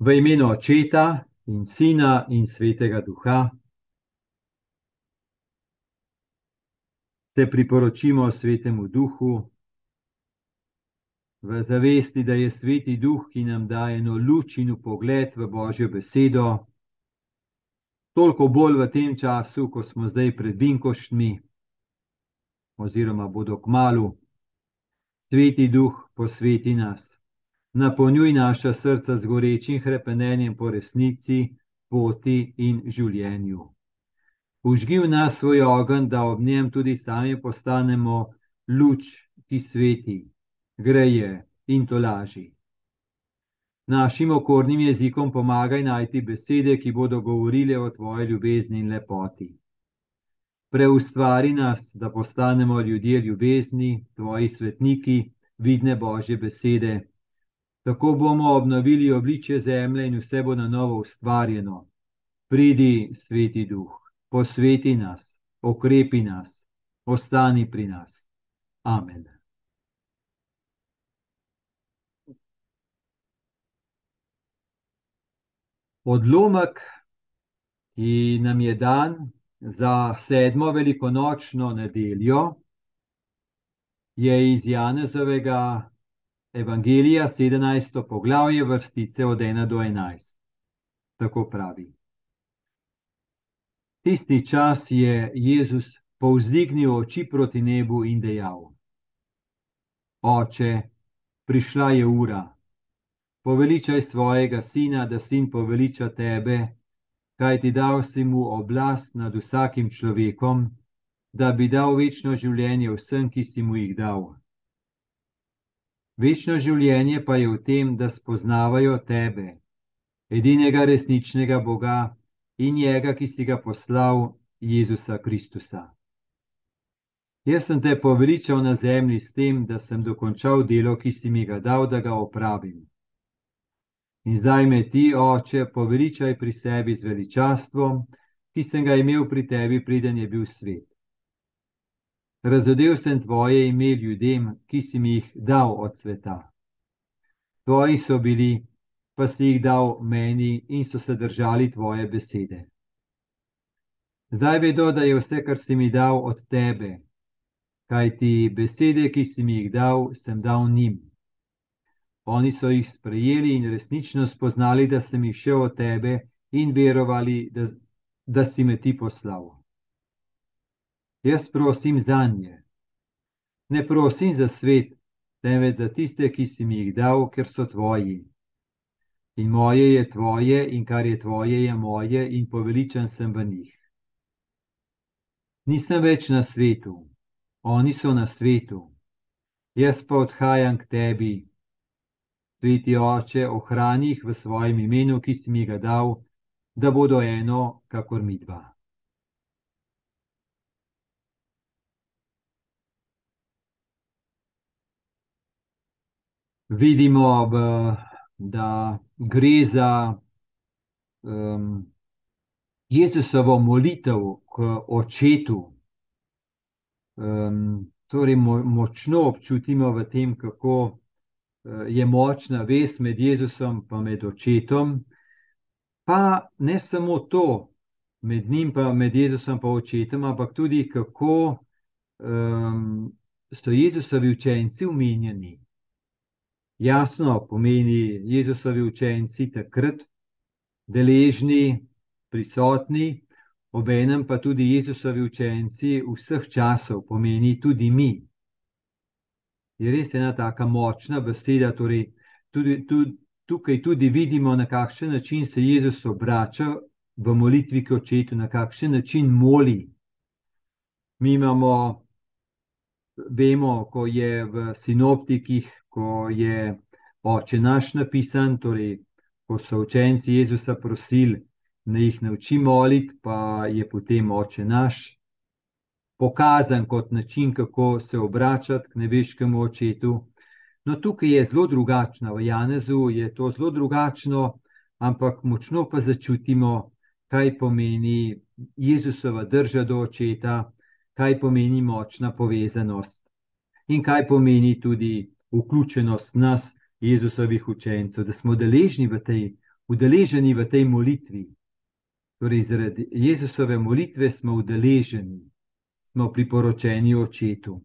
V imenu Očeta in Sina in Svetega Duha. Se priporočimo Svetemu Duhu, v zavesti, da je Sveti Duh, ki nam daje eno luč in pogled v Božjo besedo, toliko bolj v tem času, ko smo zdaj pred Binkoštmi, oziroma bodo k malu. Sveti Duh, posveti nas napolnjuj naša srca z gorečim krepenjem po resnici, poti in življenju. Užgi v nas svoj ogenj, da ob njem tudi sami postanemo luč, ki sveti, greje in to laži. Našim okornim jezikom pomagaj najti besede, ki bodo govorile o tvoji ljubezni in lepoti. Preustvari nas, da postanemo ljudje ljubezni, tvoji svetniki, vidne božje besede Tako bomo obnovili obličje zemlje in vse bo na novo ustvarjeno. Pridi, sveti duh, posveti nas, okrepi nas, ostani pri nas. Amen. Odlomek, ki nam je dan za sedmo velikonočno nedeljo, je iz Janezovega Evangelija, 17. poglavje, vrstice od 1 do 11. Tako pravi. Tisti čas je Jezus povzdignil oči proti nebu in dejal: Oče, prišla je ura, poveličaj svojega sina, da sin poveliča tebe, kaj ti dal si mu oblast nad vsakim človekom, da bi dal večno življenje vsem, ki si mu jih dal. Večno življenje pa je v tem, da spoznavajo tebe, edinega resničnega Boga in njega, ki si ga poslal, Jezusa Kristusa. Jaz sem te poveličal na zemlji s tem, da sem dokončal delo, ki si mi ga dal, da ga opravim. In zdaj me ti, oče, poveličaj pri sebi z veličastvom, ki sem ga imel pri tebi, preden je bil svet. Razodel sem tvoje ime ljudem, ki si mi jih dal od sveta. Tvoji so bili, pa si jih dal meni in so se držali tvoje besede. Zdaj vedo, da je vse, kar si mi dal od tebe, kaj ti besede, ki si mi jih dal, sem dal njim. Oni so jih sprejeli in resnično spoznali, da sem jih šel od tebe in verovali, da, da si me ti poslal. Jaz prosim za nje. Ne prosim za svet, temveč za tiste, ki si mi jih dal, ker so tvoji. In moje je tvoje, in kar je tvoje, je moje, in poveličen sem v njih. Nisem več na svetu, oni so na svetu, jaz pa odhajam k tebi. Sveti oče, ohrani jih v svojem imenu, ki si mi ga dal, da bodo eno, kakor mi dva. Vidimo, v, da gre za um, Jezusovo molitev k očetu. Um, torej, mo, močno občutimo v tem, kako uh, je močna vez med Jezusom in med očetom. Pa ne samo to, med njim, pa med Jezusom in očetom, ampak tudi kako um, so Jezusovi učenci umenjeni jasno pomeni Jezusovi učenci takrat deležni, prisotni, obenem pa tudi Jezusovi učenci vseh časov, pomeni tudi mi. Je res ena tako močna beseda, torej tudi, tudi, tukaj tudi vidimo, na kakšen način se Jezus obrača v molitvi k očetu, na kakšen način moli. Mi imamo, vemo, ko je v sinoptikih ko je oče naš napisan, torej ko so učenci Jezusa prosili, da jih nauči moliti, pa je potem oče naš pokazan kot način, kako se obračati k nebeškemu očetu. No, tukaj je zelo drugačno, v Janezu je to zelo drugačno, ampak močno pa začutimo, kaj pomeni Jezusova drža do očeta, kaj pomeni močna povezanost in kaj pomeni tudi vključenost nas, Jezusovih učencev, da smo deležni v tej udeleženi v tej molitvi. Torej, zaradi Jezusove molitve smo udeleženi, smo priporočeni očetu.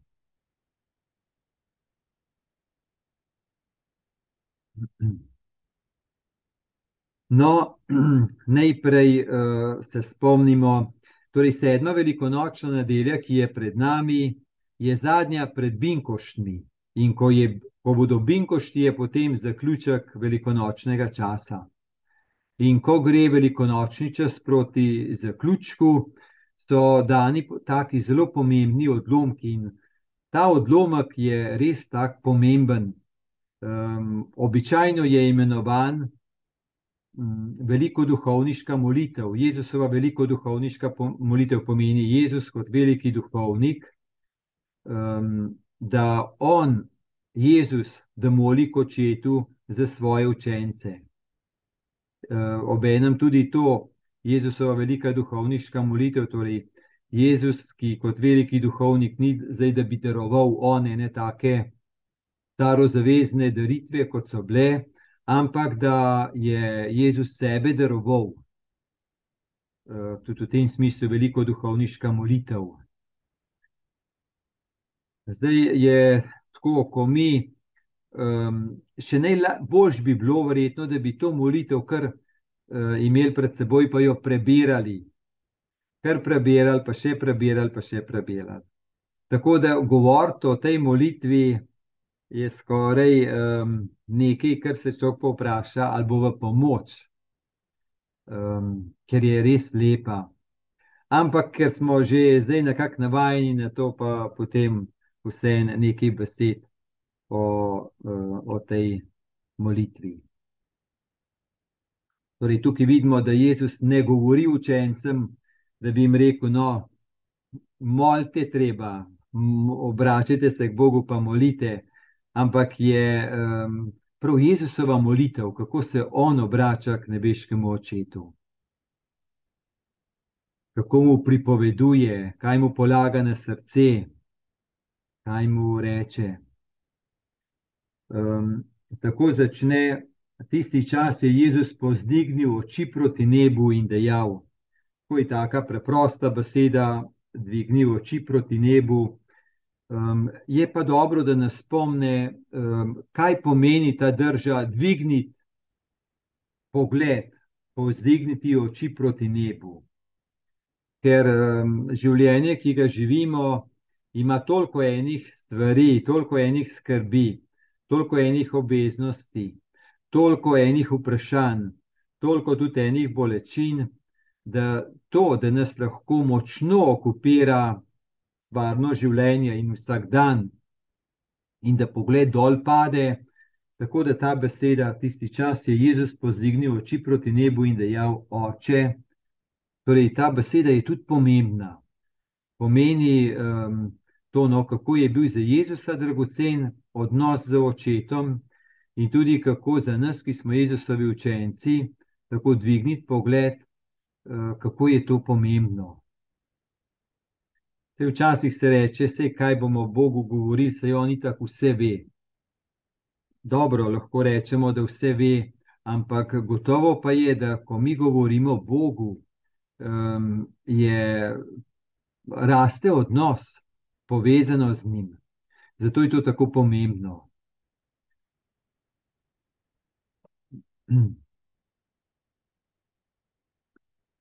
No, najprej uh, se spomnimo, torej sedma velikonočna nedelja, ki je pred nami, je zadnja pred Binkoštmi. In ko, je, ko bodo Binkošti, je potem zaključek velikonočnega časa. In ko gre velikonočni čas proti zaključku, so dani taki zelo pomembni odlomki. In ta odlomek je res tako pomemben. Um, običajno je imenovan Mm, veliko duhovniška molitev. Jezusova veliko duhovniška molitev pomeni Jezus kot veliki duhovnik, um, da on, Jezus, da moli kot očetu za svoje učence. Uh, Obenem tudi to, Jezusova velika duhovniška molitev, torej Jezus, ki kot veliki duhovnik ni zdaj, da bi daroval one ne take starozavezne daritve, kot so bile ampak da je Jezus sebe daroval. Eh, tudi v tem smislu je veliko duhovniška molitev. Zdaj je tako, ko mi, um, še najbolj bi bilo verjetno, da bi to molitev kar uh, imeli pred seboj, pa jo prebirali. Kar prebirali, pa še prebirali, pa še prebirali. Tako da govoriti o tej molitvi je skoraj um, nekaj, kar se človek povpraša, ali bo v pomoč, um, ker je res lepa. Ampak, ker smo že zdaj nekako navajeni na to, pa potem vse nekaj besed o, uh, o tej molitvi. Torej, tukaj vidimo, da Jezus ne govori učencem, da bi jim rekel: No, molite, treba, obračajte se k Bogu, pa molite ampak je um, prav Jezusova molitev, kako se on obrača k nebeškemu očetu. Kako mu pripoveduje, kaj mu polaga na srce, kaj mu reče. Um, tako začne tisti čas, je Jezus pozdignil oči proti nebu in dejal: Ko je tako preprosta beseda, dvignil oči proti nebu, Um, je pa dobro, da nas spomne, um, kaj pomeni ta drža, dvigniti pogled, povzdigniti oči proti nebu. Ker um, življenje, ki ga živimo, ima toliko enih stvari, toliko enih skrbi, toliko enih obveznosti, toliko enih vprašanj, toliko tudi enih bolečin, da to, da nas lahko močno okupira varno življenje in vsak dan, in da pogled dol pade. Tako da ta beseda, tisti čas je Jezus pozignil oči proti nebu in dejal: Oče. Torej, ta beseda je tudi pomembna. Pomeni um, to, no, kako je bil za Jezusa dragocen odnos z očetom, in tudi kako za nas, ki smo Jezusovi učenci, tako dvigniti pogled, uh, kako je to pomembno. Se včasih se reče, vse, kaj bomo Bogu govorili, se on tako vse ve. Dobro, lahko rečemo, da vse ve, ampak gotovo pa je, da ko mi govorimo Bogu, um, je raste odnos povezano z njim. Zato je to tako pomembno.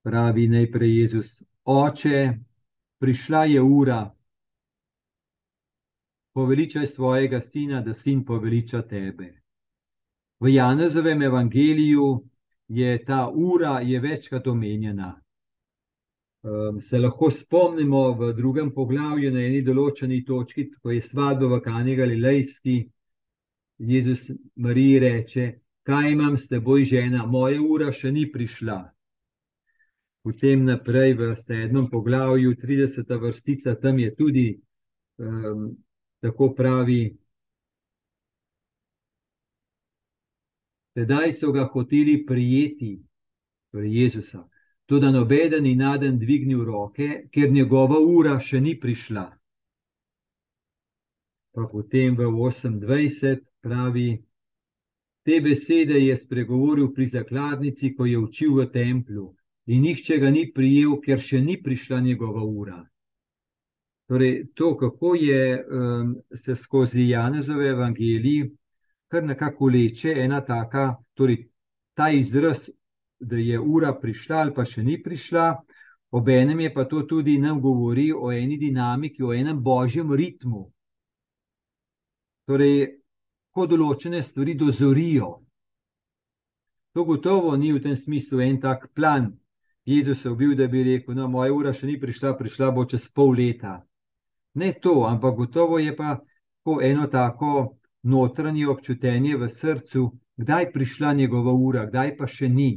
Pravi najprej Jezus, oče prišla je ura, poveličaj svojega sina, da sin poveliča tebe. V Janezovem evangeliju je ta ura je večkrat omenjena. Um, se lahko spomnimo v drugem poglavju, na eni določeni točki, ko je svadba v Kani Galilejski, Jezus Mariji reče: Kaj imam s teboj, žena, moja ura še ni prišla. Potem naprej v sedmem poglavju, 30. vrstica, tam je tudi um, tako pravi. Tedaj so ga hoteli prijeti, torej Jezusa, tudi noben ni naden dvignil roke, ker njegova ura še ni prišla. Pa potem v 28 pravi, Te besede je spregovoril pri zakladnici, ko je učil v templju, in nihče ga ni prijel, ker še ni prišla njegova ura. Torej, to, kako je um, se skozi Janezove evangelije, kar nekako leče ena taka, torej ta izraz, da je ura prišla ali pa še ni prišla, obenem je pa to tudi nam govori o eni dinamiki, o enem božjem ritmu. Torej, ko določene stvari dozorijo. To gotovo ni v tem smislu en tak plan. Jezus je bil, da bi rekel: No, moja ura še ni prišla, prišla bo čez pol leta. Ne to, ampak gotovo je pa eno tako notranje občutenje v srcu, kdaj je prišla njegova ura, kdaj pa še ni.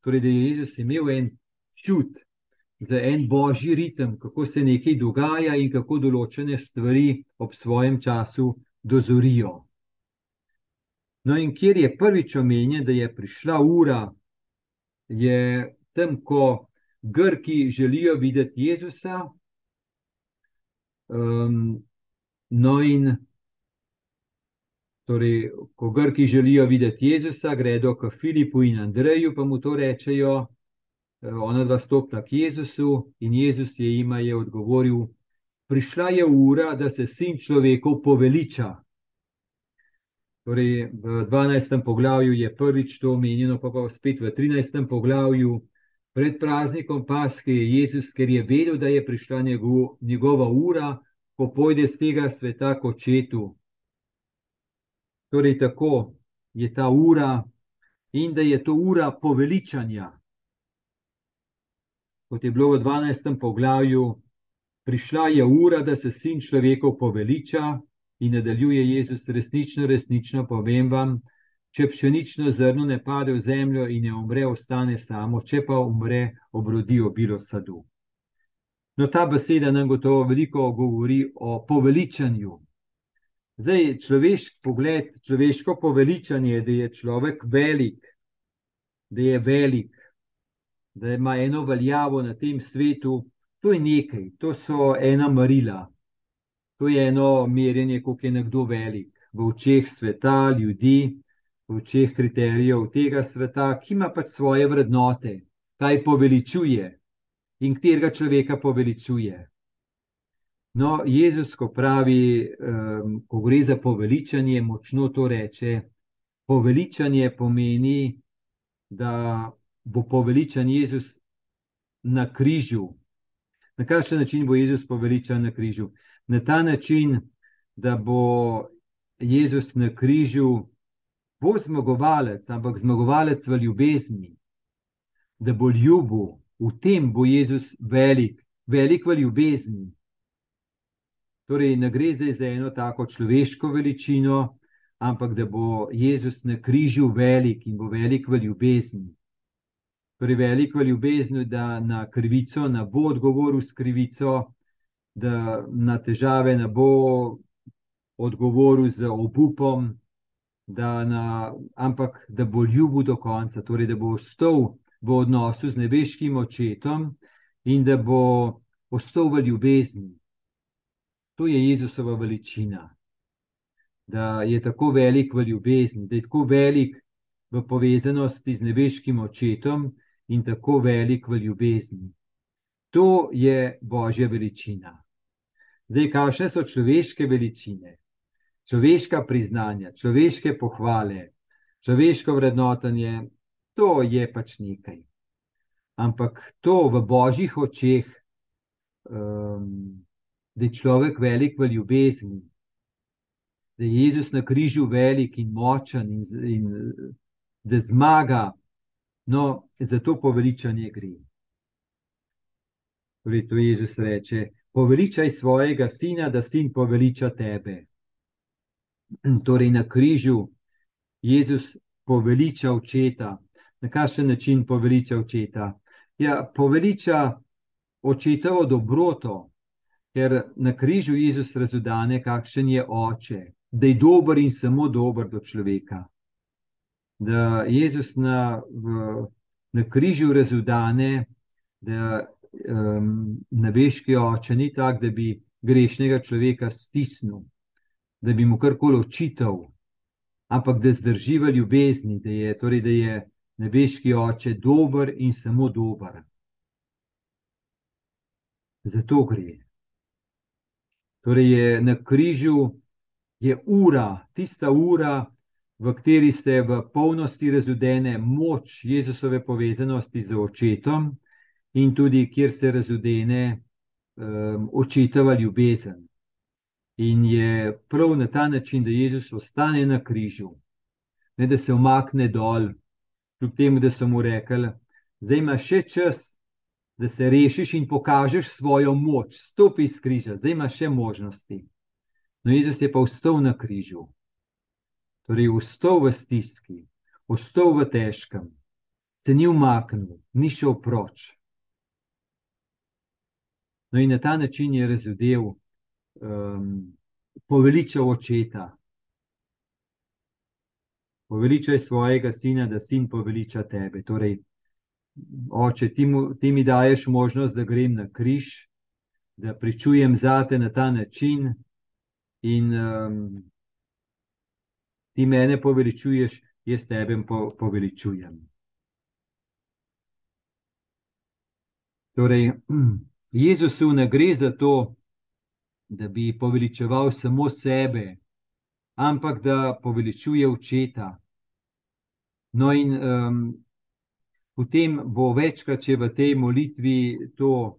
Torej, da je Jezus imel en čut, za en božji ritem, kako se nekaj dogaja in kako določene stvari ob svojem času dozorijo. No, in kjer je prvič omenjen, da je prišla ura, je tam, ko Grki želijo videti Jezusa. Um, no, in torej, ko Grki želijo videti Jezusa, gredo k Filipu in Andreju, pa mu to rečejo. Ona dva stopta k Jezusu in Jezus je jim je odgovoril: Prišla je ura, da se sin človekov poveliča. Torej, v 12. poglavju je prvič to omenjeno, pa pa spet v 13. poglavju. Pred praznikom Paske je Jezus, ker je vedel, da je prišla njegov, njegova ura, ko pojde z tega sveta k očetu. Torej, tako je ta ura, in da je to ura poveličanja. Kot je bilo v 12. poglavju, prišla je ura, da se sin človekov poveliča, in nadaljuje Jezus: resnično, resnično povem vam, če pšenično zrno ne pade v zemljo in ne umre, ostane samo, če pa umre, obrodi obilo sadu. No, ta beseda nam gotovo veliko govori o poveličanju. Zdaj, človeški pogled, človeško poveličanje je, da je človek velik, da je velik, da ima eno veljavo na tem svetu, to je nekaj, to so ena marila. To je eno merjenje, koliko je nekdo velik v očeh sveta, ljudi, v očeh kriterijev tega sveta, ki ima pač svoje vrednote, kaj poveličuje in katerega človeka poveličuje. No, Jezus, ko pravi, um, ko gre za poveličanje, močno to reče. Poveličanje pomeni, da bo poveličan Jezus na križu. Na kakšen način bo Jezus poveličan na križu? na ta način, da bo Jezus na križu bo zmagovalec, ampak zmagovalec v ljubezni, da bo ljubil, v tem bo Jezus velik, velik v ljubezni. Torej, ne gre zdaj za eno tako človeško veličino, ampak da bo Jezus na križu velik in bo velik v ljubezni. Torej, velik v ljubezni, da na krivico ne bo odgovoril s krivico, da na težave ne bo odgovoril z obupom, da na, ampak da bo ljubil do konca, torej da bo ostal v odnosu z nebeškim očetom in da bo ostal v ljubezni. To je Jezusova veličina. Da je tako velik v ljubezni, da je tako velik v povezanosti z nebeškim očetom in tako velik v ljubezni. To je božja veličina. Zdaj, kakšne so človeške veličine, človeška priznanja, človeške pohvale, človeško vrednotenje, to je pač nekaj. Ampak to v božjih očeh, um, da je človek velik v ljubezni, da je Jezus na križu velik in močen in, in da zmaga, no, za to poveličanje gre. Torej, to Jezus reče: Poveličaj svojega sina, da sin poveliča tebe. Torej, na križu Jezus poveliča očeta. Na kakšen način poveliča očeta? Ja, poveliča očetovo dobroto, ker na križu Jezus razudane, kakšen je oče, da je dober in samo dober do človeka. Da Jezus na, v, na križu razudane, da um, nebeški oče ni tak, da bi grešnega človeka stisnil, da bi mu karkoli očital, ampak da zdrži v ljubezni, da je, torej, da je nebeški oče dober in samo dober. Zato gre. Torej je na križu je ura, tista ura, v kateri se v polnosti razudene moč Jezusove povezanosti z očetom, in tudi kjer se razudene um, očetova ljubezen. In je prav na ta način, da Jezus ostane na križu, ne da se umakne dol, kljub temu, da so mu rekli, da imaš še čas, da se rešiš in pokažeš svojo moč, stopi iz križa, zdaj imaš še možnosti. No, Jezus je pa vstal na križu, torej vstal v stiski, vstal v težkem, se ni umaknil, ni šel proč. No, in na ta način je razumel, um, poveličal očeta. Poveličaj svojega sina, da sin poveliča tebe. Torej, oče, ti, mu, ti mi daješ možnost, da grem na križ, da pričujem zate na ta način, in um, ti mene poveličuješ, jaz tebe po, poveličujem. Torej, Jezusu ne gre za to, da bi poveličeval samo sebe, ampak da poveličuje očeta. No, in um, potem bo večkrat, če v tej molitvi to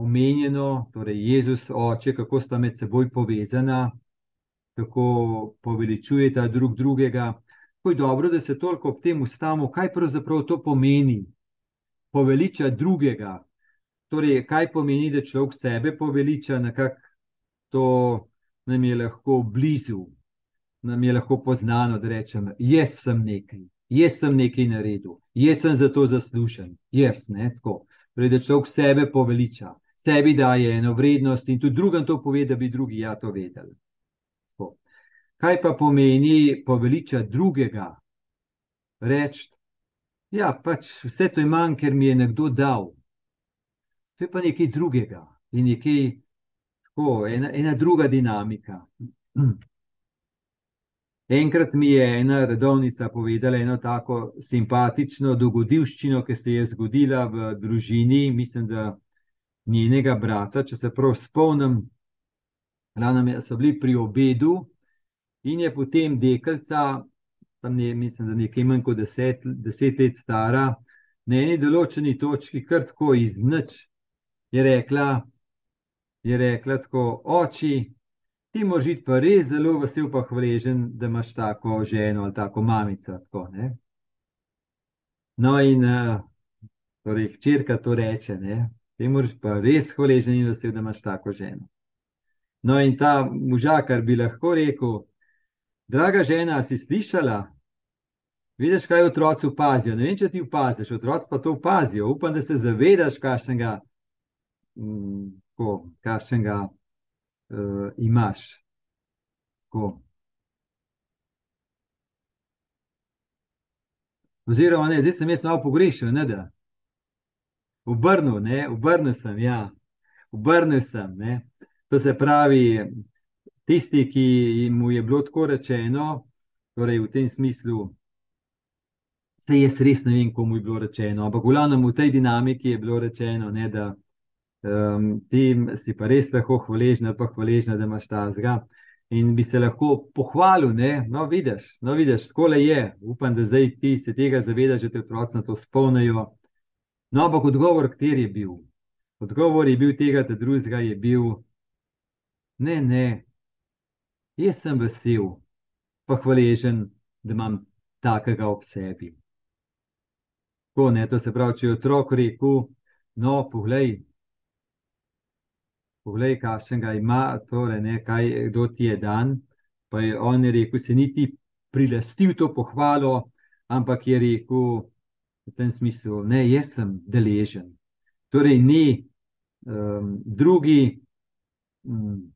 omenjeno, torej Jezus, oče, kako sta med seboj povezana, kako poveličujeta drug drugega. Ko je dobro, da se toliko ob tem ustavimo, kaj pravzaprav to pomeni. Poveliča drugega, Torej, kaj pomeni, da človek sebe poveliča, nekako to nam je lahko blizu, nam je lahko poznano, da rečem, jaz sem nekaj, jaz sem nekaj naredil, jaz sem za to zaslužen, jaz ne tako. Torej, da človek sebe poveliča, sebi daje eno vrednost in tudi drugim to pove, da bi drugi ja to vedeli. Tako. Kaj pa pomeni poveliča drugega? Reči, ja, pač vse to imam, ker mi je nekdo dal. To je pa nekaj drugega in nekaj tako, ena, ena druga dinamika. Enkrat mi je ena redovnica povedala eno tako simpatično dogodivščino, ki se je zgodila v družini, mislim, da njenega brata, če se prav spomnim. Lani so bili pri obedu in je potem deklica, tam je, mislim, da nekaj manj kot deset, deset let stara, na eni določeni točki, kar tako iz nič, je rekla, je rekla tako, oči, ti moraš biti pa res zelo vesel, pa hvaležen, da imaš tako ženo ali tako mamico. Tako, no, in torej, hčerka to reče, ne? ti moraš pa res hvaležen in vesel, da imaš tako ženo. No, in ta možakar bi lahko rekel, draga žena, si slišala? Vidiš, kaj otroci opazijo. Ne vem, če ti opaziš, otroci pa to opazijo. Upam, da se zavedaš, kakšnega ko, kakšnega uh, imaš. Ko. Oziroma, ne, zdaj sem jaz malo pogrešil, ne da. Obrnil, ne, obrnil sem, ja, obrnil sem. Ne. To se pravi, tisti, ki mu je bilo tako rečeno, torej v tem smislu, se jaz res ne vem, komu je bilo rečeno, ampak v glavnem v tej dinamiki je bilo rečeno, ne, da um, ti si pa res lahko hvaležen, pa hvaležen, da imaš ta zga. In bi se lahko pohvalil, ne? no, vidiš, no, vidiš, tako le je. Upam, da zdaj ti se tega zavedaš, da te otroci na to spomnijo. No, ampak odgovor, kateri je bil? Odgovor je bil tega, da drugega je bil, ne, ne, jaz sem vesel, pa hvaležen, da imam takega ob sebi. Tako, ne, to se pravi, če je otrok rekel, no, poglej, poglej, kakšnega ima, torej, ne, kaj, kdo ti je dan. Pa je on je rekel, se niti prilastil to pohvalo, ampak je rekel v tem smislu, ne, jaz sem deležen. Torej, ni um, drugi um,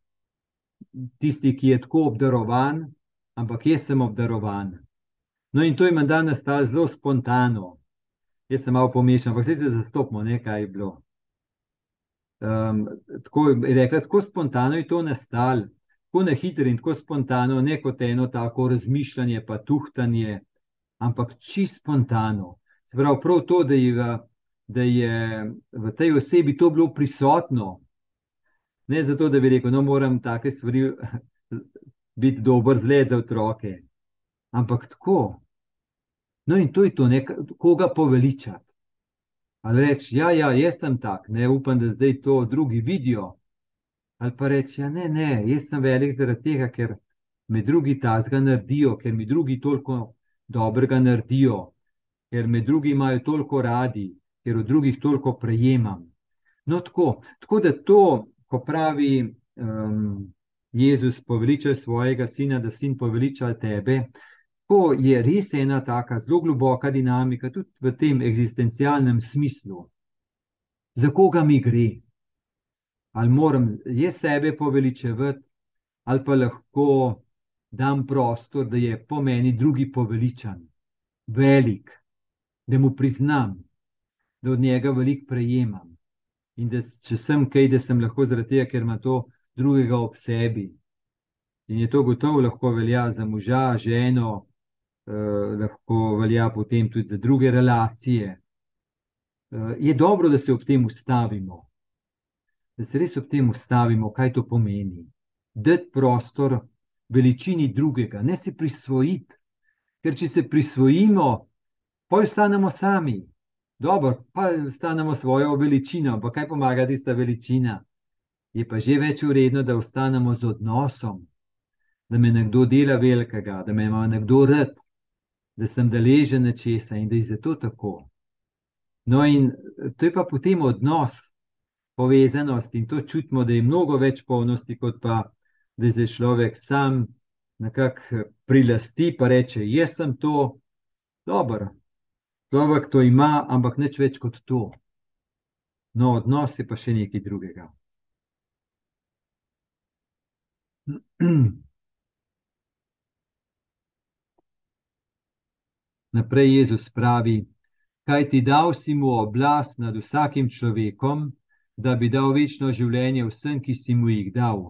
tisti, ki je tako obdarovan, ampak jaz sem obdarovan. No, in to ima danes ta zelo spontano. Jaz sem malo pomešan, zdaj se zastopimo, kaj je bilo. Um, tako rekla, tako spontano je to nastalo, tako na hitro in tako spontano, ne kot eno tako razmišljanje, pa tuhtanje, ampak čisto spontano. Se pravi, prav to, da je, v, da je v tej osebi to bilo prisotno. Ne zato, da bi rekel, no, moram take stvari biti dober zgled za otroke, ampak tako. No, in to je to, ne, koga poveličati. Ali reči, ja, ja, jaz sem tak, ne upam, da zdaj to drugi vidijo. Ali pa reči, ja, ne, ne, jaz sem velik zaradi tega, ker me drugi tazga naredijo, ker mi drugi toliko dobrega naredijo, ker me drugi imajo toliko radi, ker od drugih toliko prejemam. No, tako, tako da to, ko pravi um, Jezus, poveličaj svojega sina, da sin poveliča tebe. To je res ena tako zelo globoka dinamika, tudi v tem eksistencialnem smislu. Za koga mi gre? Ali moram jaz sebe poveličevati, ali pa lahko dam prostor, da je po meni drugi poveličan, velik, da mu priznam, da od njega veliko prejemam. In da če sem kaj, da sem lahko zaradi tega, ker ima to drugega ob sebi. In je to gotovo lahko velja za moža, ženo, lahko velja potem tudi za druge relacije. Eh, je dobro, da se ob tem ustavimo, da se res ob tem ustavimo, kaj to pomeni. Dati prostor veličini drugega, ne se prisvojiti, ker če se prisvojimo, pa ostanemo sami. Dobro, pa ostanemo svojo veličino, pa kaj pomaga tista veličina? Je pa že več uredno, da ostanemo z odnosom, da me nekdo dela velikega, da me ima nekdo rad, da sem deležen nečesa in da je zato tako. No, in to je pa potem odnos, povezanost in to čutimo, da je mnogo več polnosti, kot pa da se človek sam nekako prilasti in reče: Jaz sem to, dobro. Človek to ima, ampak nič več kot to. No, odnos je pa še nekaj drugega. Naprej Jezus pravi: Kaj ti dal si mu oblast nad vsakim človekom, da bi dal večno življenje vsem, ki si mu jih dal.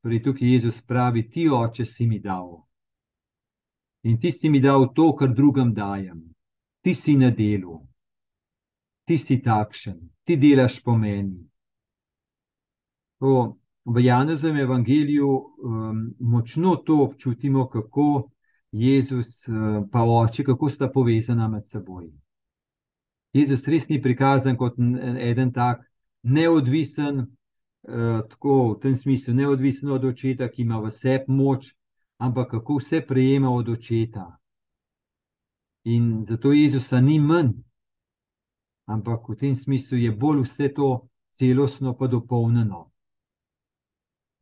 Torej, tukaj Jezus pravi: Ti, oče, si mi dal. In ti si mi dal to, kar drugam dajem. Ti si na delu, ti si takšen, ti delaš po meni. To v Janezovem evangeliju um, močno to občutimo, kako Jezus in pa oče, kako sta povezana med seboj. Jezus res ni prikazan kot en tak neodvisen, uh, tako v tem smislu, neodvisen od očeta, ki ima vse moč, ampak kako vse prejema od očeta. In zato Jezusa ni manj, ampak v tem smislu je bolj vse to celostno pa dopolnjeno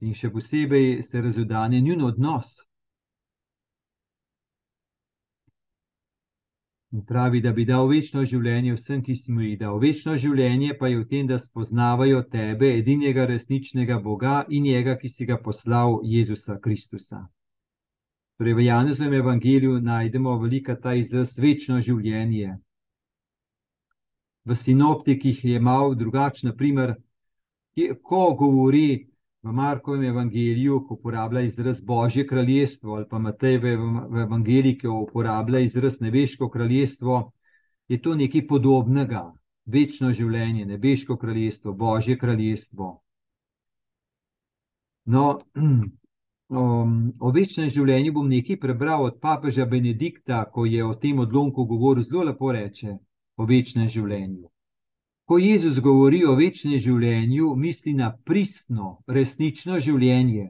in še posebej se razudanje njun odnos. In pravi, da bi dal večno življenje vsem, ki si mu jih dal. Večno življenje pa je v tem, da spoznavajo tebe, edinega resničnega Boga in njega, ki si ga poslal, Jezusa Kristusa. Torej, v Janezovem evangeliju najdemo velika ta izraz večno življenje. V sinoptikih je malo drugačen, naprimer, ko govori v Markovem evangeliju, ko uporablja izraz Božje kraljestvo, ali pa Matej v, v evangeliji, ki uporablja izraz nebeško kraljestvo, je to nekaj podobnega. Večno življenje, nebeško kraljestvo, Božje kraljestvo. No, um, o večnem življenju bom nekaj prebral od papeža Benedikta, ko je o tem odlomku govoril zelo lepo reče o večnem življenju. Ko Jezus govori o večnem življenju, misli na pristno, resnično življenje,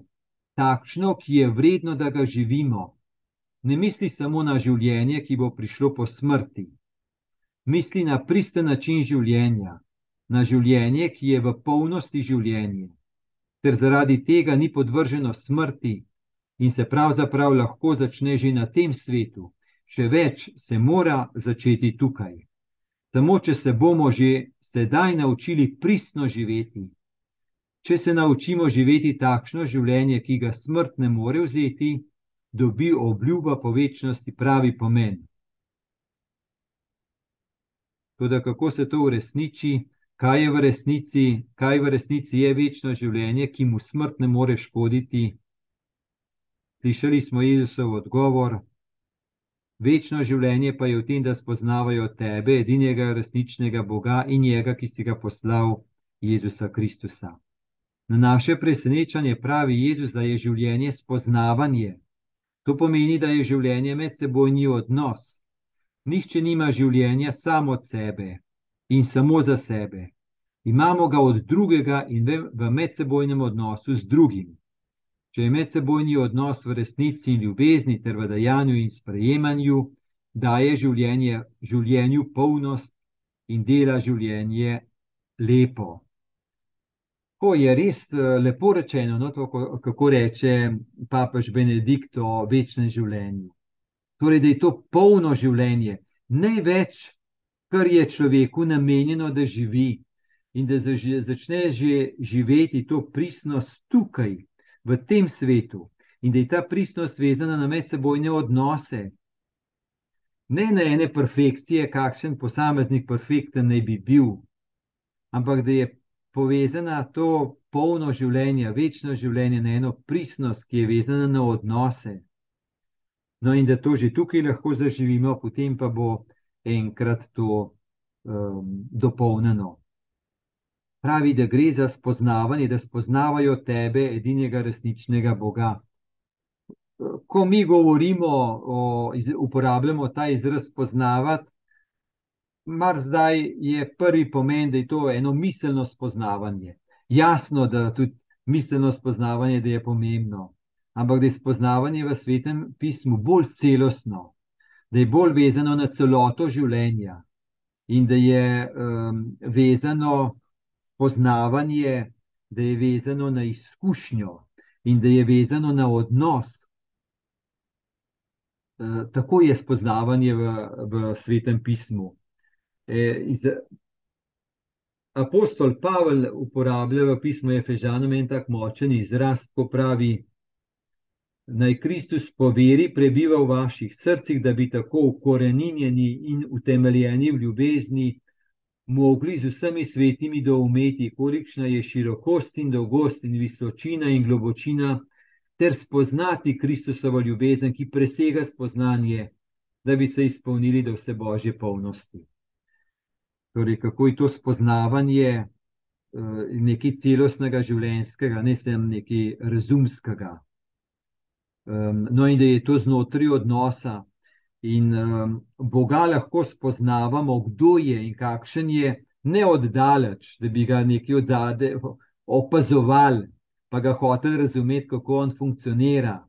takšno, ki je vredno, da ga živimo. Ne misli samo na življenje, ki bo prišlo po smrti. Misli na pristen način življenja, na življenje, ki je v polnosti življenje, ter zaradi tega ni podvrženo smrti in se pravzaprav lahko začne že na tem svetu, še več se mora začeti tukaj. Samo, če se bomo že sedaj naučili pristno živeti, če se naučimo živeti takšno življenje, ki ga smrt ne more vzeti, dobi obljuba po večnosti pravi pomen. Tudi kako se to uresniči, kaj je v resnici, kaj v resnici je večno življenje, ki mu smrt ne more škoditi, Slišali smo Jezusov odgovor: Večno življenje pa je v tem, da spoznavajo tebe, edinega resničnega Boga in njega, ki si ga poslal, Jezusa Kristusa. Na naše presenečanje pravi Jezus, da je življenje spoznavanje. To pomeni, da je življenje medsebojni odnos. Nihče nima življenja samo od sebe in samo za sebe. Imamo ga od drugega in v medsebojnem odnosu z drugim. Če je medsebojni odnos v resnici in ljubezni ter v dajanju in sprejemanju, daje življenje, življenju polnost in dela življenje lepo. To je res eh, lepo rečeno, no, to, kako reče papež Benedikt o večnem življenju. Torej, da je to polno življenje, največ, kar je človeku namenjeno, da živi in da začne že živeti to pristnost tukaj, v tem svetu, in da je ta pristnost vezana na medsebojne odnose. Ne na ene perfekcije, kakšen posameznik perfekten naj bi bil, ampak da je povezana to polno življenje, večno življenje na eno pristnost, ki je vezana na odnose. No, in da to že tukaj lahko zaživimo, potem pa bo enkrat to um, dopolnjeno pravi, da gre za spoznavanje, da spoznavajo tebe, edinega resničnega Boga. Ko mi govorimo, o, uporabljamo ta izraz spoznavati, mar zdaj je prvi pomen, da je to eno miselno spoznavanje. Jasno, da tudi miselno spoznavanje je pomembno, ampak da je spoznavanje v svetem pismu bolj celostno, da je bolj vezano na celoto življenja in da je um, vezano poznavanje, da je vezano na izkušnjo in da je vezano na odnos. E, tako je spoznavanje v, v svetem pismu. E, iz, apostol Pavel uporablja v pismu Efežanom en tak močen izraz, ko pravi: Naj Kristus po veri prebiva v vaših srcih, da bi tako ukorenjeni in utemeljeni v ljubezni mogli z vsemi svetimi doumeti, kolikšna je širokost in dolgost in visočina in globočina, ter spoznati Kristusovo ljubezen, ki presega spoznanje, da bi se izpolnili do vse božje polnosti. Torej, kako je to spoznavanje eh, nekaj celostnega življenjskega, ne samo nekaj razumskega. Ehm, no, in da je to znotraj odnosa, In um, Boga lahko spoznavamo, kdo je in kakšen je, ne oddaleč, da bi ga nekaj od zadaj opazovali, pa ga hoteli razumeti, kako on funkcionira.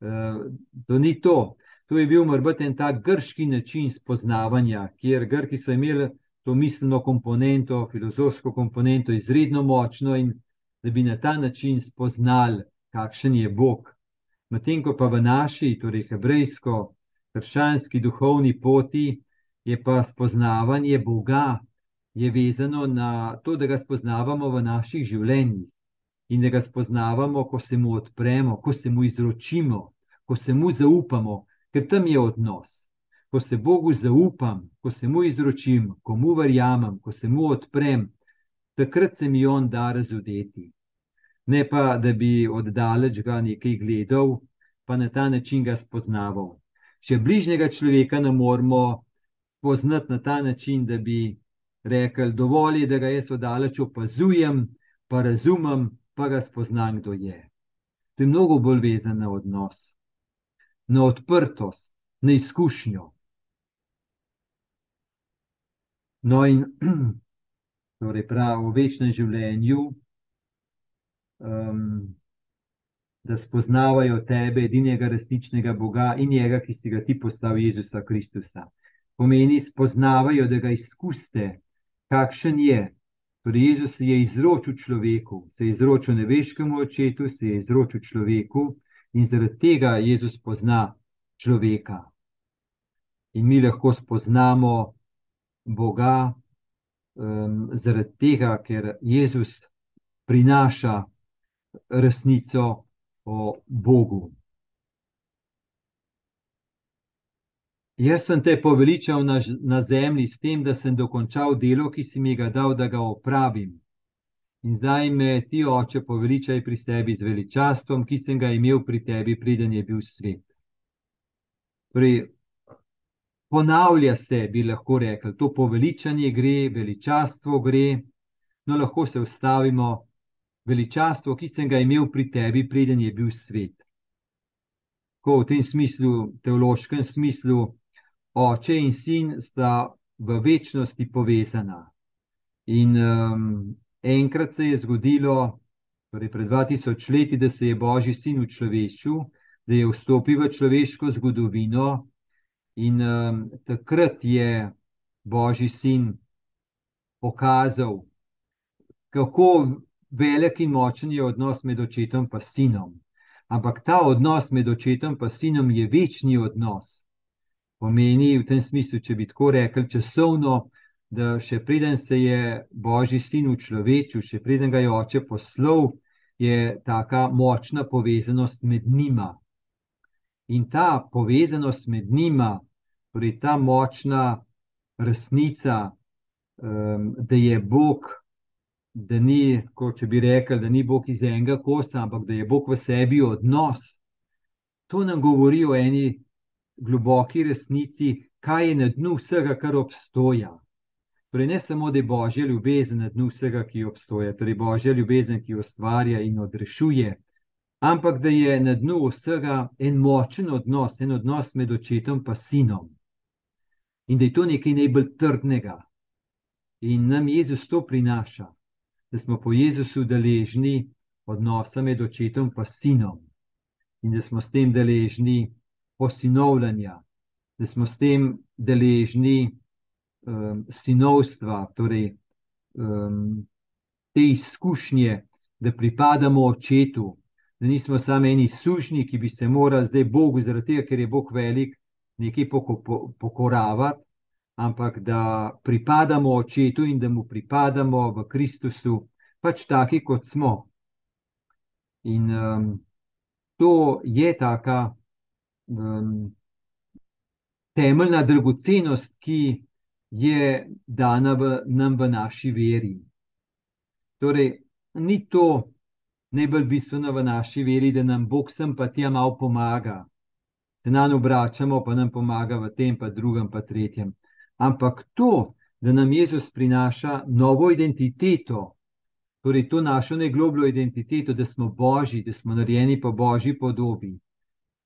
Uh, to ni to. To je bil morda en tak grški način spoznavanja, kjer Grki so imeli to miselno komponento, filozofsko komponento izredno močno in da bi na ta način spoznali, kakšen je Bog. Medtem ko pa v naši, torej hebrejsko, krščanski duhovni poti je pa spoznavanje Boga, je vezano na to, da ga spoznavamo v naših življenjih in da ga spoznavamo, ko se mu odpremo, ko se mu izročimo, ko se mu zaupamo, ker tam je odnos. Ko se Bogu zaupam, ko se mu izročim, ko mu verjamem, ko se mu odprem, takrat se mi on da razudeti. Ne pa, da bi oddaleč ga nekaj gledal, pa na ta način ga spoznaval še bližnjega človeka ne moremo poznati na ta način, da bi rekli, dovolj je, da ga jaz oddaleč opazujem, pa razumem, pa ga spoznam, kdo je. To je mnogo bolj vezan na odnos, na odprtost, na izkušnjo. No, in torej prav v večnem življenju. Um, da spoznavajo tebe, edinega resničnega Boga in njega, ki si ga ti postavil, Jezusa Kristusa. Pomeni, spoznavajo, da ga izkuste, kakšen je. Torej, Jezus je izročil človeku, se je izročil nebeškemu očetu, se je izročil človeku in zaradi tega Jezus pozna človeka. In mi lahko spoznamo Boga um, zaradi tega, ker Jezus prinaša resnico o Bogu. Jaz sem te poveličal na, na zemlji s tem, da sem dokončal delo, ki si mi ga dal, da ga opravim. In zdaj me ti, oče, poveličaj pri sebi z veličastvom, ki sem ga imel pri tebi, preden je bil svet. Torej, ponavlja se, bi lahko rekli, to poveličanje gre, veličastvo gre, no lahko se ustavimo, veličastvo, ki sem ga imel pri tebi, preden je bil svet. Ko v tem smislu, teološkem smislu, oče in sin sta v večnosti povezana. In um, enkrat se je zgodilo, torej pred 2000 leti, da se je Božji sin učlovešil, da je vstopil v človeško zgodovino, in um, takrat je Božji sin pokazal, kako velik in močen je odnos med očetom in sinom. Ampak ta odnos med očetom in sinom je večni odnos. Pomeni v tem smislu, če bi tako rekli, časovno da še preden se je Božji sin učlovečil, še preden ga je oče poslal, je taka močna povezanost med njima. In ta povezanost med njima, torej ta močna resnica, um, da je Bog, da ni, kot če bi rekel, da ni Bog iz enega kosa, ampak da je Bog v sebi odnos. To nam govori o eni globoki resnici, kaj je na dnu vsega, kar obstoja. Torej, ne samo, da je božja ljubezen na dnu vsega, ki obstoja, torej božja ljubezen, ki ustvarja in odrešuje, ampak da je na dnu vsega en močen odnos, en odnos med očetom in sinom. In da je to nekaj najbolj trdnega. In nam Jezus to prinaša, da smo po Jezusu deležni odnosa med očetom in sinom, in da smo s tem deležni posinovljanja, da smo s tem deležni um, sinovstva, torej um, te izkušnje, da pripadamo očetu, da nismo samo eni sužnji, ki bi se morali zdaj Bogu, zaradi tega, ker je Bog velik, nekaj pokoravati, ampak da pripadamo očetu in da mu pripadamo v Kristusu, pač taki, kot smo. In um, to je taka um, temeljna dragocenost, ki je dana v, nam v naši veri. Torej, ni to najbolj bistveno v naši veri, da nam Bog sem pa tja malo pomaga, se nam obračamo, pa nam pomaga v tem, pa drugem, pa tretjem. Ampak to, da nam Jezus prinaša novo identiteto, torej to našo najglobljo identiteto, da smo božji, da smo narejeni po božji podobi,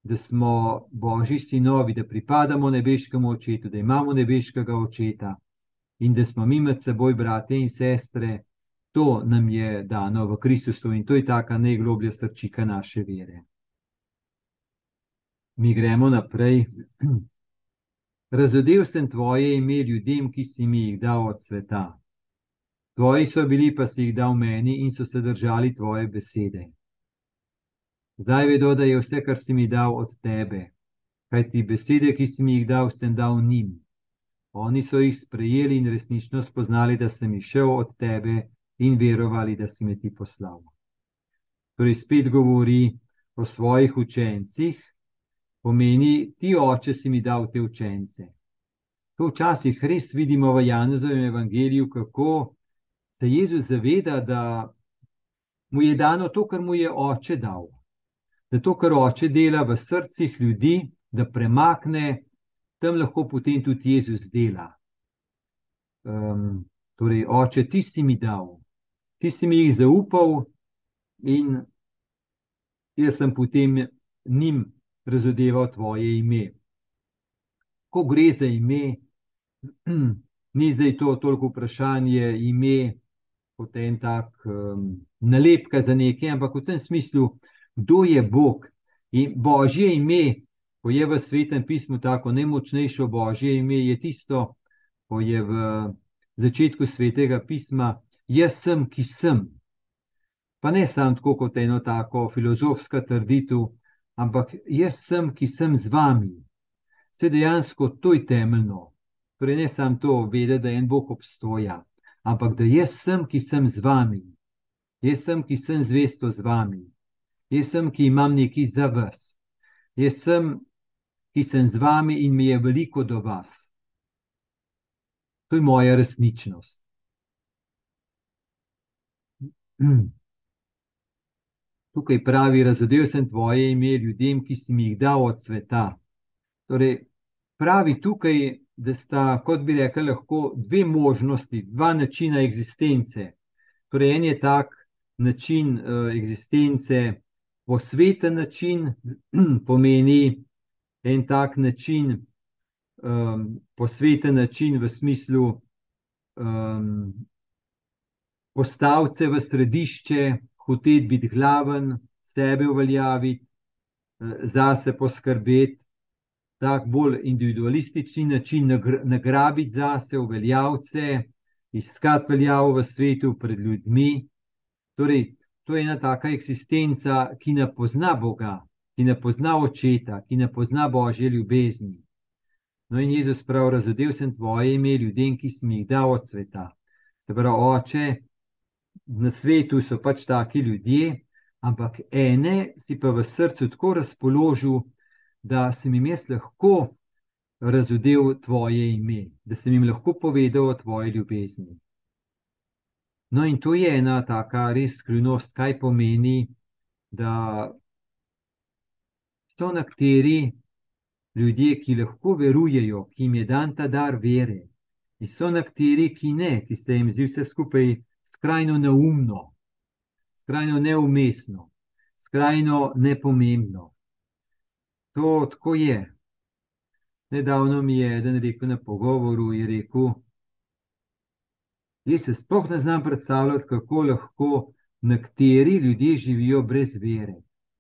da smo božji sinovi, da pripadamo nebeškemu očetu, da imamo nebeškega očeta in da smo mi med seboj, brate in sestre, to nam je dano v Kristusu in to je taka najgloblja srčika naše vere. Mi gremo naprej. Razodel sem tvoje ime ljudem, ki si mi jih dal od sveta. Tvoji so bili, pa si jih dal meni in so se držali tvoje besede. Zdaj vedo, da je vse, kar si mi dal od tebe, kaj ti besede, ki si mi jih dal, sem dal njim. Oni so jih sprejeli in resnično spoznali, da sem išel od tebe in verovali, da si me ti poslal. Torej, spet govori o svojih učencih, pomeni, ti oče si mi dal te učence. To včasih res vidimo v Janezovem evangeliju, kako se Jezus zaveda, da mu je dano to, kar mu je oče dal da to, kar oče dela v srcih ljudi, da premakne, tam lahko potem tudi Jezus dela. Um, torej, oče, ti si mi dal, ti si mi jih zaupal, in jaz sem potem njim razodeval tvoje ime. Ko gre za ime, ni zdaj to toliko vprašanje ime. Kot en tak um, nalepka za nekaj, ampak v tem smislu, kdo je Bog. In Božje ime, ko je v svetem pismu tako najmočnejše Božje ime, je tisto, ko je v začetku svetega pisma, jaz sem, ki sem. Pa ne samo tako kot eno tako filozofska trditev, ampak jaz sem, ki sem z vami. Vse dejansko to je temeljno. Torej, ne samo to, vedeti, da en Bog obstoja, ampak da jaz sem, ki sem z vami. Jaz sem, ki sem zvesto z vami jaz sem, ki imam nekaj za vas, jaz sem, ki sem z vami in mi je veliko do vas. To je moja resničnost. Tukaj pravi, razodel sem tvoje ime ljudem, ki si mi jih dal od sveta. Torej, pravi tukaj, da sta, kot bi rekel, lahko dve možnosti, dva načina eksistence. Torej, en je tak način uh, eksistence, posveten način, pomeni en tak način, um, posveten način v smislu um, postaviti se v središče, hoteti biti glaven, sebe uveljaviti, eh, zase poskrbeti, tako bolj individualistični način, nagrabiti uveljaviti se, iskati veljavo v svetu pred ljudmi. Torej, to je ena taka eksistenca, ki ne pozna Boga, ki ne pozna očeta, ki ne pozna božje ljubezni. No, in Jezus pravi: Razodel sem tvoje ime ljudem, ki si jih dal od sveta. Se pravi, oče, na svetu so pač taki ljudje, ampak ene si pa v srcu tako razpoložil, da sem jim jaz lahko razudel tvoje ime, da sem jim lahko povedal o tvoji ljubezni. No, in to je ena taka res skrivnost, kaj pomeni, da so nekateri ljudje, ki lahko verujejo, ki jim je dan ta dar vere, in so nekateri, ki ne, ki se jim zdi vse skupaj skrajno neumno, skrajno neumestno, skrajno nepomembno. To tako je. Nedavno mi je eden rekel na pogovoru, je rekel, jaz se sploh ne znam predstavljati, kako lahko nekateri ljudje živijo brez vere,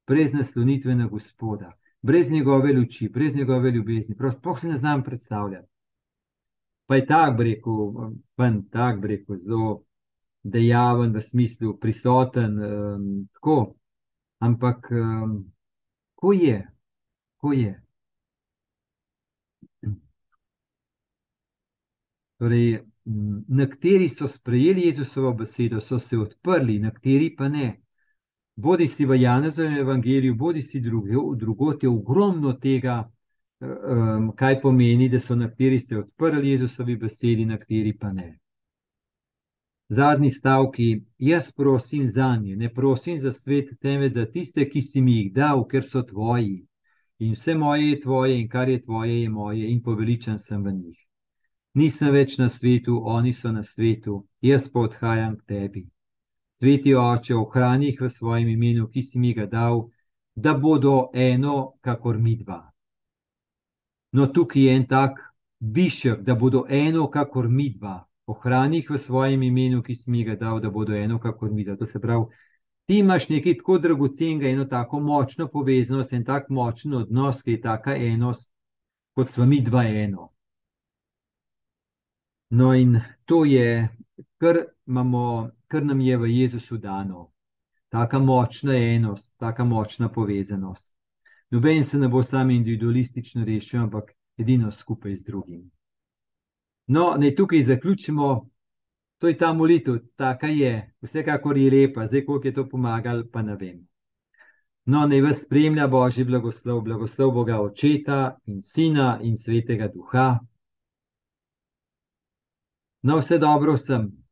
brez naslonitve na Gospoda, brez njegove luči, brez njegove ljubezni. Prav sploh ne znam predstavljati. Pa je tak, rekel, ven, tak, rekel, zelo dejaven, v smislu prisoten. Um, tako. Ampak, um, ko je, ko je. Torej, nekateri so sprejeli Jezusovo besedo, so se odprli, nekateri pa ne. Bodi si v Janezovem evangeliju, bodi si drugot, je ogromno tega, um, kaj pomeni, da so nekateri se odprli Jezusovi besedi, nekateri pa ne zadnji stavki, jaz prosim za nje, ne prosim za svet, temveč za tiste, ki si mi jih dal, ker so tvoji. In vse moje je tvoje, in kar je tvoje, je moje, in poveličen sem v njih. Nisem več na svetu, oni so na svetu, jaz pa odhajam k tebi. Sveti oče, ohrani jih v svojem imenu, ki si mi ga dal, da bodo eno, kakor mi dva. No, tukaj je en tak bišek, da bodo eno, kakor mi dva ohrani jih v svojem imenu, ki si mi ga dal, da bodo eno, kakor mi. To se pravi, ti imaš nekaj tako dragocenega, eno tako močno povezanost in tako močen odnos, ki je taka enost, kot smo mi dva eno. No, in to je, kar, imamo, kar nam je v Jezusu dano. Taka močna enost, taka močna povezanost. Noben se ne bo sam individualistično rešil, ampak edino skupaj z drugim. No, naj tukaj zaključimo. To je ta molitev, taka je, vsekakor je lepa, zdaj koliko je to pomagalo, pa ne vem. No, naj vas spremlja Božji blagoslov, blagoslov Boga Očeta in Sina in Svetega Duha. No, vse dobro vsem.